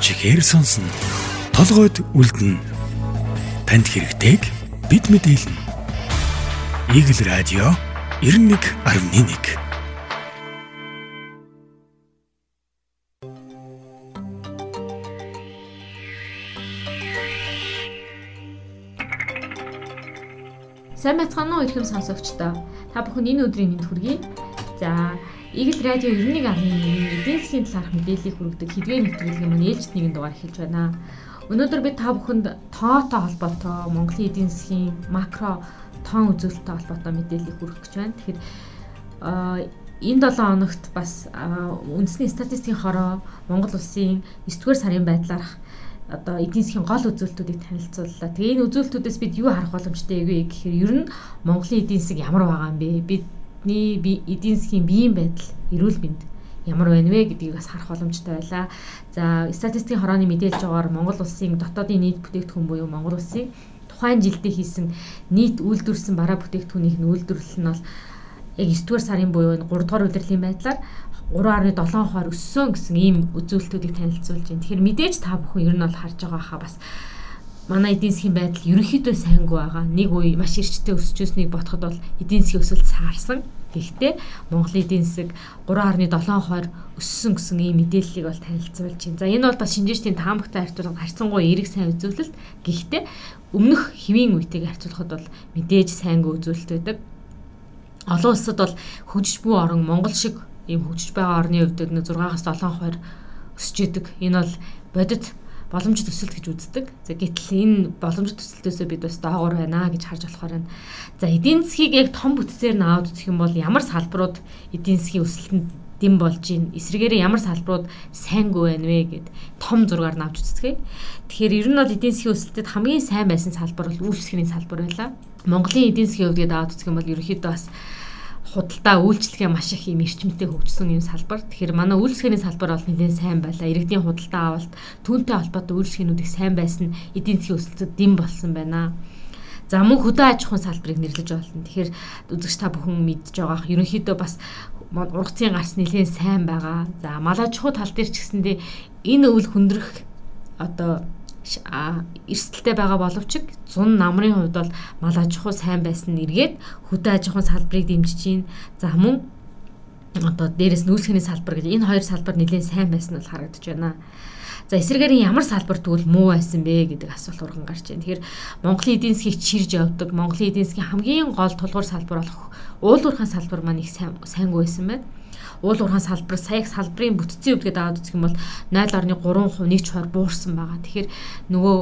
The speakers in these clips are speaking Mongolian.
чихээр сонсно. Толгойд үлдэнэ. Танд хэрэгтэйг бид мэдээлнэ. Игэл радио 91.1 Сайн байцгаана уу ихэм сонсогчдоо. Та бүхэн энэ өдрийн мэнд хүргэе. За, Игэл радио 91.1 эдийн засгийн талаарх мэдээллийг хүргэдэг хэдвээ нэвтрүүлгийн маань ээлжид нэгэн дугаар эхэлж байна. Өнөөдөр бид та бүхэнд тоотой холбоотой Монголын эдийн засгийн макро тоон үзүүлэлттэй холбоотой мэдээллийг хүргэх гэж байна. Тэгэхээр энэ 7 хоногт бас үндэсний статистикийн хороо Монгол улсын 9 дугаар сарын байдлаарх одоо эдийн засгийн гол үзүүлэлтүүдийг танилцууллаа. Тэгээ энэ үзүүлэлтүүдээс бид юу харах боломжтой вэ гэхээр ер нь Монголын эдийн засаг ямар байгаа юм бэ? Бидний эдийн засгийн биеийн байдал, эрүүл мэнд ямар байна вэ гэдгийг бас харах боломжтой байлаа. За, статистикийн хорооны мэдээлж байгаагаар Монгол улсын дотоодын нийт бүтээгдэхүүн буюу Монгол улсын тухайн жилдээ хийсэн нийт үйлдвэрлэсэн бараа бүтээгдэхүүнийх нь үйлдвэрлэл нь бол яг 9 дугаар сарын буюу 3 дугаар удирлын байдлаар 3.7 хоор өссөн гэсэн ийм үзүүлэлтүүдийг танилцуулж байна. Тэгэхээр мэдээж та бүхэн ер нь бол харж байгаа хаа бас манай эдийн засгийн байдал ерөнхийдөө сайнгүй байгаа. Нэг үе маш эрчтэй өсөж өснийг ботход бол эдийн засгийн өсөлт саарсан. Гэхдээ Монголын эдийн засаг 3.7 хоор өссөн гэсэн ийм мэдээллийг бол танилцуулж байна. За энэ бол бас шинжээчдийн таамагтай харьцуулах харьцангуй эерэг сайн үзүүлэлт. Гэхдээ өмнөх хэвийн үетэйг харьцуулахад бол мэдээж сайнгүй үзүүлэлт байдаг. Олон улсад бол хөгжиж буй орон Монгол шиг ийм хөгжиж байгаа орны хувьд нэг 6-аас 7 хувиар өсөж идэг. Энэ бол бодит боломж төсөлт гэж үздэг. За гэтэл энэ боломж төсөлтөөсөө бид бас доогуур байна гэж харж болохоор байна. За эдийн засгийг яг том бүтцээр нь аваад үзэх юм бол ямар салбарууд эдийн засгийн өсөлтөнд дэм болж байна. Эсвэргээрээ ямар салбарууд сайнгүй байна вэ гэд том зургаар навж үздэг. Тэгэхээр ер нь бол эдийн засгийн өсөлтөд хамгийн сайн байсан салбар бол үйлчлэгийн салбар байлаа. Монголын эдийн засгийн хувьд аваад үзэх юм бол ерөөхдөө бас худалдаа үйлчлэгээ маш их юм эрчимтэй хөгжсөн юм салбар. Тэгэхээр манай үйлчлэгээний салбар бол нэлээд сайн байлаа. Иргэдийн худалдаа авалт түүнтэй холбоотой үйлчлэгээнүүдийг сайн байсан эдийн засгийн өсөлтөд дэм болсон байна. За мөн хөдөө аж ахуйн салбарыг нэрлэж болно. Тэгэхээр үзэгч та бүхэн мэдж байгаах ерөнхийдөө бас ургацын гарц нэлээд сайн байгаа. За мал аж ахуй тал дээр ч гэсэндээ энэ өвөл хөндрөх одоо эрсдэлтэй байгаа боловч зун намрын хувьд бол мал аж ахуй сайн байсан нь эргээд хөдөө аж ахуйн салбарыг дэмжиж байна. За мөн одоо дээрэс нь үйлсгэний салбар гэж энэ хоёр салбар нэлээд сайн байсан нь бол харагдаж байна. За эсрэгээр ямар салбар тэгвэл муу байсан бэ гэдэг асуулт урган гарч байна. Тэгэхээр Монголын эдийн засгийг чирж явдаг, Монголын эдийн засгийн хамгийн гол тулгуур салбар болох уулуурхайн салбар маань их сайн сайнгүй байсан байна уул уурхайн салбар сая салбарын бүтцийн өвдөд аваад үзэх юм бол 0.3% нэг чухаар буурсан байгаа. Тэгэхээр нөгөө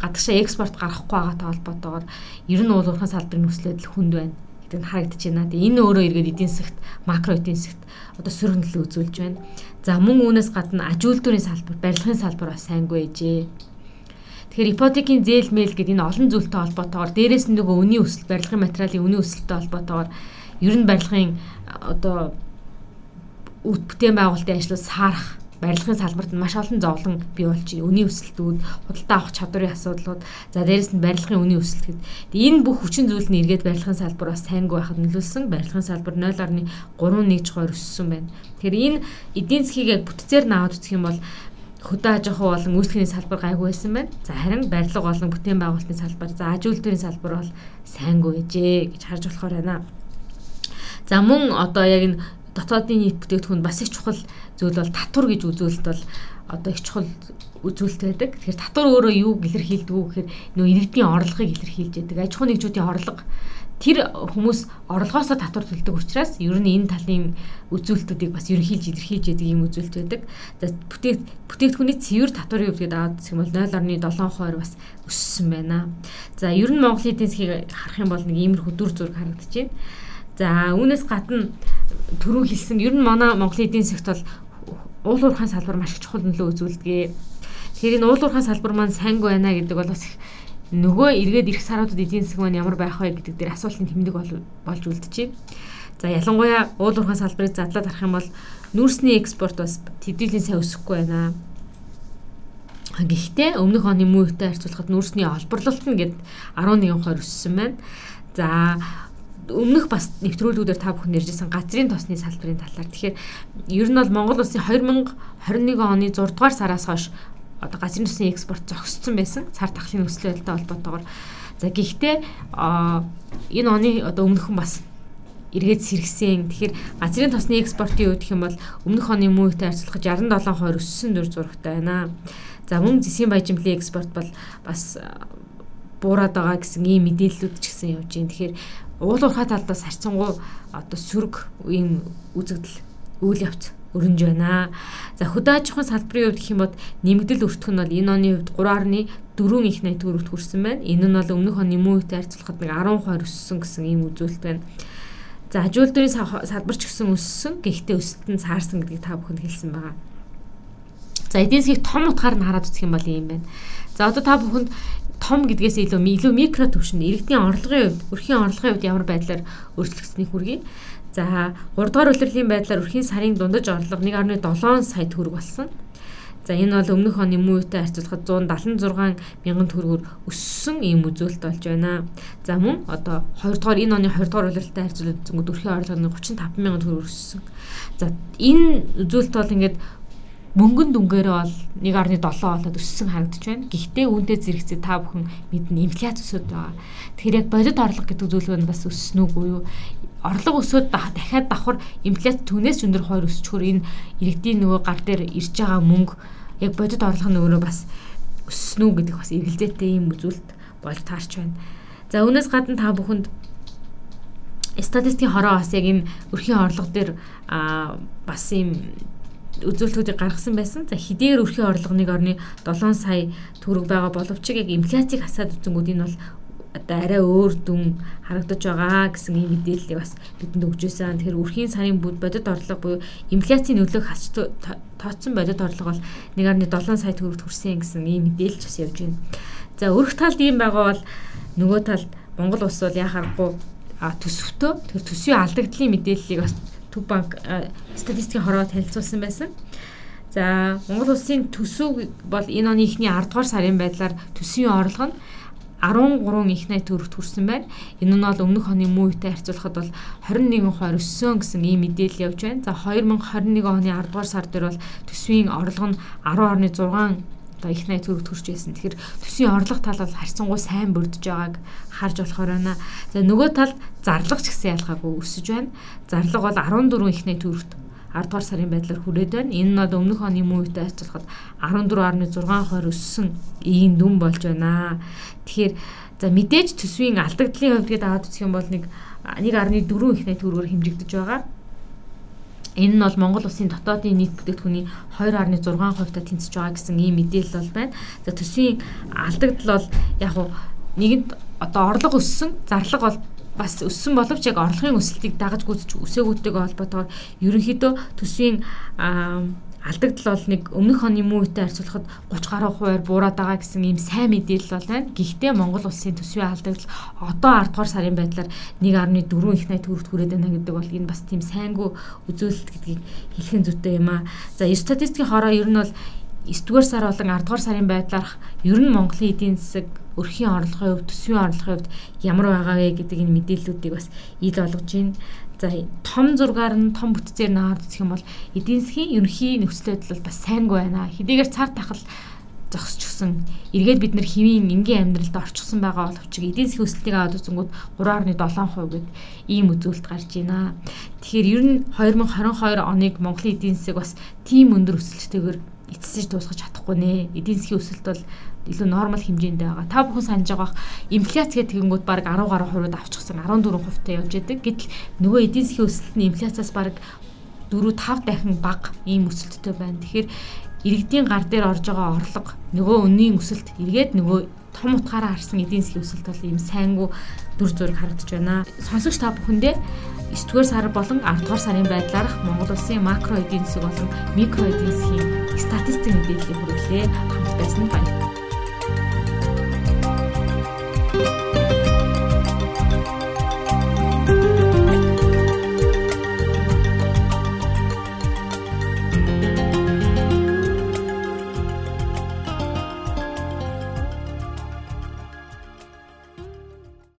гадагшаа экспорт гарахгүй байгаатай холбоотойгоор ер нь уул уурхайн салбарын нөхцөлөд хүнд байна гэдэг нь харагдаж байна. Тэгээ энэ өөрөө эргээд эдийн засгт макро эдийн засгт одоо сөргөнлөл үзүүлж байна. За мөн үүнээс гадна аж үйлдвэрийн салбар, барилгын салбар бас сайнгүй ээжээ. Тэгэхээр ипотекийн зээл мэйл гэдэг энэ олон зүйлтэй холбоотойгоор дээрээс нь нөгөө үнийн өсөлт, барилгын материалын үнийн өсөлттэй холбоотойгоор ер нь барилгын одоо өвд бүтээн байгуулалтын ажлууд саарах барилгын салбарт маш олон зовлон бий болж байна. Үнийн өсөлтүүд, худалдаа авах чадварын асуудлууд, за дээрэс нь барилгын үнийн өсөлт гэдэг. Энэ бүх хүчин зүйл нь эргээд барилгын салбар бас сайнгүй байхад нөлөөлсөн. Барилгын салбар 0.31 чухаар өссөн байна. Тэгэхээр энэ эдийн засгийг яг бүтцээр нь аваад үзэх юм бол хөдөө аж ахуй болон үйлчлэгийн салбар гайгүй байсан байна. За харин барилга болон бүтээн байгуулалтын салбар, за аж үйлдвэрийн салбар бол сайнгүй ээжээ гэж харж болохоор байна. За мөн одоо яг энэ дотоодын нийт бүтээгдэхүүн бас их чухал зүйл бол татвар гэж үзүүлэлт бол одоо их чухал үзүүлэлт байдаг. Тэгэхээр татвар өөрөө юу илэрхийлдэг вэ гэхээр нөө иргэдийн орлогыг илэрхийлж байдаг. Аж ахуйн нэгжүүдийн орлого тэр хүмүүс орлогоосоо татвар төлдөг учраас ер нь энэ талын үзүүлэлтүүдийг бас ерөнхийлж илэрхийлж яадаг юм үзүүлэлт байдаг. За бүтээг бүтээгдэхүүний цэвэр татварын хувьд аваад юм бол 0.7% бас өссөн байна. За ер нь Монголын эдийн засгийг харах юм бол нэг иймэрхүү дүр зураг харагдаж байна. За үүнээс гадна түрүү хэлсэн ер нь манай Монголын эдийн засгт бол уул уурхайн салбар маш их чухал нөлөө үзүүлдэг. Тэгэхээр энэ уул уурхайн салбар маань сайнгүй байна гэдэг бол бас нөгөө эргээд ирэх саруудад эдийн засаг маань ямар байх вэ гэдэг дээр асуултын тэмдэг болж үлдэж байна. За ялангуяа уул уурхайн салбарыг задлаад харах юм бол нүүрсний экспорт бас төдийлэн сайн өсөхгүй байна. Гэхдээ өмнөх оны мөн үетэй харьцуулахад нүүрсний олборлолт нь гээд 11% өссөн байна. За өмнөх бас нэвтрүүлгүүдээр та бүхэн ярьжсэн газрын тосны салбарын талаар. Тэгэхээр ер нь бол Монгол улсын 2021 оны 6 дугаар сараас хойш одоо газрын тусны экспорт зогссон байсан цар тахлын өсөлт байдалтай холбоотойгоор. За гэхдээ энэ оны одоо өмнөхөн бас эргээд сэргсэн. Тэгэхээр газрын тосны экспортын үед гэх юм бол өмнөх оны мөн үетэй харьцуулахад 67% өссөн дүр зурагтай байна. За мөн зэсийн баяжмлын экспорт бол бас буураад байгаа гэсэн ийм мэдээллүүд ч гэсэн явж байна. Тэгэхээр уул уурхай талдаас харьцангуй одоо сөрөг ийм үзэгдэл үйл явц өрнж байна. За хөдөө аж ахуйн салбарын хувьд гэх юм бол нэмэгдэл өртөх нь бол энэ оны хувьд 3.4 их найт төгрөгт хүрсэн байна. Энэ нь бол өмнөх оны мөн үетэй харьцуулахад нэг 10% өссөн гэсэн ийм үзүүлэлт байна. За аж үйлдвэрийн салбар ч гэсэн өссөн. Гэхдээ өсөлт нь цаарсан гэдгийг та бүхэнд хэлсэн байгаа. За эдийн засгийг том утгаар нь хараад үзэх юм бол ийм байна. За одоо та бүхэнд том гэдгээс илүү илүү микро төвшин иргэдийн орлогын хувьд, өрхийн орлогын хувьд ямар байдлаар өөрчлөгдсөнийг хүргэе. За 3 дугаар улирлын байдлаар өрхийн сарын дундаж орлого 1.7 сая төгрөг болсон. За энэ бол өмнөх оны мөн үетэй харьцуулахад 176 мянган төгрөгөөр өссөн ийм үзүүлэлт болж байна. За мөн одоо 2 дугаар энэ оны 2 дугаар улиралтай харьцуулаад үзэнгүүт өрхийн орлого нь 35 мянган төгрөг өссөн. За энэ үзүүлэлт бол ингээд мөнгөн дүнгээрээ бол 1.7 болоод өссөн харагдаж байна. Гэхдээ үүнтэй зэрэгцээ та бүхэн мэднэ инфляц өсөд байгаа. Тэгэхээр яг бодит орлого гэдэг зүйлүүд нь бас өссөн үгүй юу? Орлого өсөд дахиад давхар инфляц түүнээс өндөр хоёр өсчхөр энэ иргэдийн нөгөө гар дээр ирж байгаа мөнгө яг бодит орлого нь өөрөө бас өссөн үү гэдэг бас эргэлзээтэй юм үзүүлэлт болж таарч байна. За үүнээс гадна та бүхэнд статистикийн хороо бас яг энэ өрхийн орлого дээр а бас юм үзүүлэлтүүдийг гаргасан байсан. За хэдийгээр өрхийн орлого нэг орны 7 сая төгрөг байгаа боловч яг инфляцийг хасаад үзэнгүүд энэ бол одоо арай өөр дүн харагдаж байгаа гэсэн ийм мэдээллийг бас бидэнд өгч байсан. Тэгэхээр өрхийн сарын бодит орлого буюу инфляцийн нөлөөг хасч тооцсон бодит орлого бол 1.7 сая төгрөгт хүрсэн гэсэн ийм мэдээлж бас явж байна. За өрх талд ийм байгаа бол нөгөө талд Монгол улс бол яхахгүй төсөвтөө тэр төсвийн алдагдлын мэдээллийг бас Төв банк статистикийн хороо танилцуулсан байсан. За Монгол улсын төсөв бол энэ оны ихний 10 дугаар сарын байдлаар төсвийн орлого нь 13 их найт төгрөгт хүрсэн байна. Энэ нь бол өмнөх оны мөн үетэй харьцуулахад бол 21% өссөн гэсэн ийм мэдээлэл явж байна. За 2021 оны 10 дугаар сар дээр бол төсвийн орлого нь 10.6 одоо их найт төгрөгт хүрч байсан. Тэгэхээр төсвийн орлого тал бол харьцангуй сайн бүрдэж байгааг харж болохоор байна. За нөгөө тал зарлага ч гэсэн ялгаагүй өсөж байна. Зарлага бол 14 их найт төгрөгт 10 дугаар сарын байдлаар хүрээд байна. Энэ нь бол өмнөх оны үетэй харьцуулахад 14.6% өссөн ийм дүн болж байна. Тэгэхээр за мэдээж төсвийн алдагдлын хувьд гээд аваад үзэх юм бол нэг 1.4 их найт төгрөгөөр хэмжигдэж байгаа. Энэ нь бол Монгол улсын дотоодын нийт бүтээгдэхүүний 2.6% та тэнцэж байгаа гэсэн ийм мэдээлэл бол байна. За төсвийн алдагдал бол яг уу нэгэнт одоо орлого өссөн, зарлага бол бас өссөн боловч яг орлогын өсөлтийг дагаж гүйцэж өсөөгүйтэйгээ холбоотойгоор ерөнхийдөө төсвийн алдагдал бол нэг өмнөх оны үетэй харьцуулахад 30 гаруй хувиар буураад байгаа гэсэн ийм сайн мэдээлэл бол байна. Гэхдээ Монгол улсын төсвийн алдагдал одоо 10 дугаар сарын байдлаар 1.4 их найт төгрөгт хүрээд байна гэдэг бол энэ бас тийм сайнгүй үзүүлэлт гэдгийг хэлхэн зүйтэй юм аа. За статистикийн хороо ер нь бол 9 дугаар сар болон 10 дугаар сарын байдлаарх ер нь Монголын эдийн засаг өрхийн орлогын хувьд төсвийн орлогын хувьд ямар байгаа вэ гэдэг энэ мэдээллүүдийг бас ил олгож байна. За том зургаар нь том бүтцээр наад үзэх юм бол эдийн засгийн ерөнхий нөхцөл байдал бол бас сайнгүй байна. Хэдийгээр цар тахал зогсчихсон. Эргээд бид нэр хэвийн энгийн амьдралд орчихсон байгаа боловч эдийн засгийн өсөлтийг аваад үзэнгүүт 3.7% гэд ийм үзүүлэлт гарч байна. Тэгэхээр ер нь 2022 оныг Монголын эдийн засаг бас тийм өндөр өсөлттэйгээр эцсэж дуусгаж чадахгүй нэ. Эдийн засгийн өсөлт бол илүү нормал хэмжээндээ байгаа. Та бүхэн санаж байгаа инфляц гэдэг тэгэнгүүт баг 10 гаруй хувиуд авчихсан 14% та явж идэг. Гэтэл нөгөө эдийн засгийн өсөлт нь инфляцаас баг 4 5 дахин бага ийм өсөлттэй байна. Тэгэхээр иргэдийн гар дээр орж байгаа орлого нөгөө үнийн өсөлт эргээд нөгөө том утгаараа харсан эдийн засгийн өсөлт бол ийм сайнгүй дүр зураг харагдаж байна. Сонсогч та бүхэндээ 9 дугаар сар болон 10 дугаар сарын байдлаарх Монгол улсын макро эдийн засаг болон микро эдийн засгийн статистик мэдээллийг хүргэлээ. Хамт байсан баярлалаа.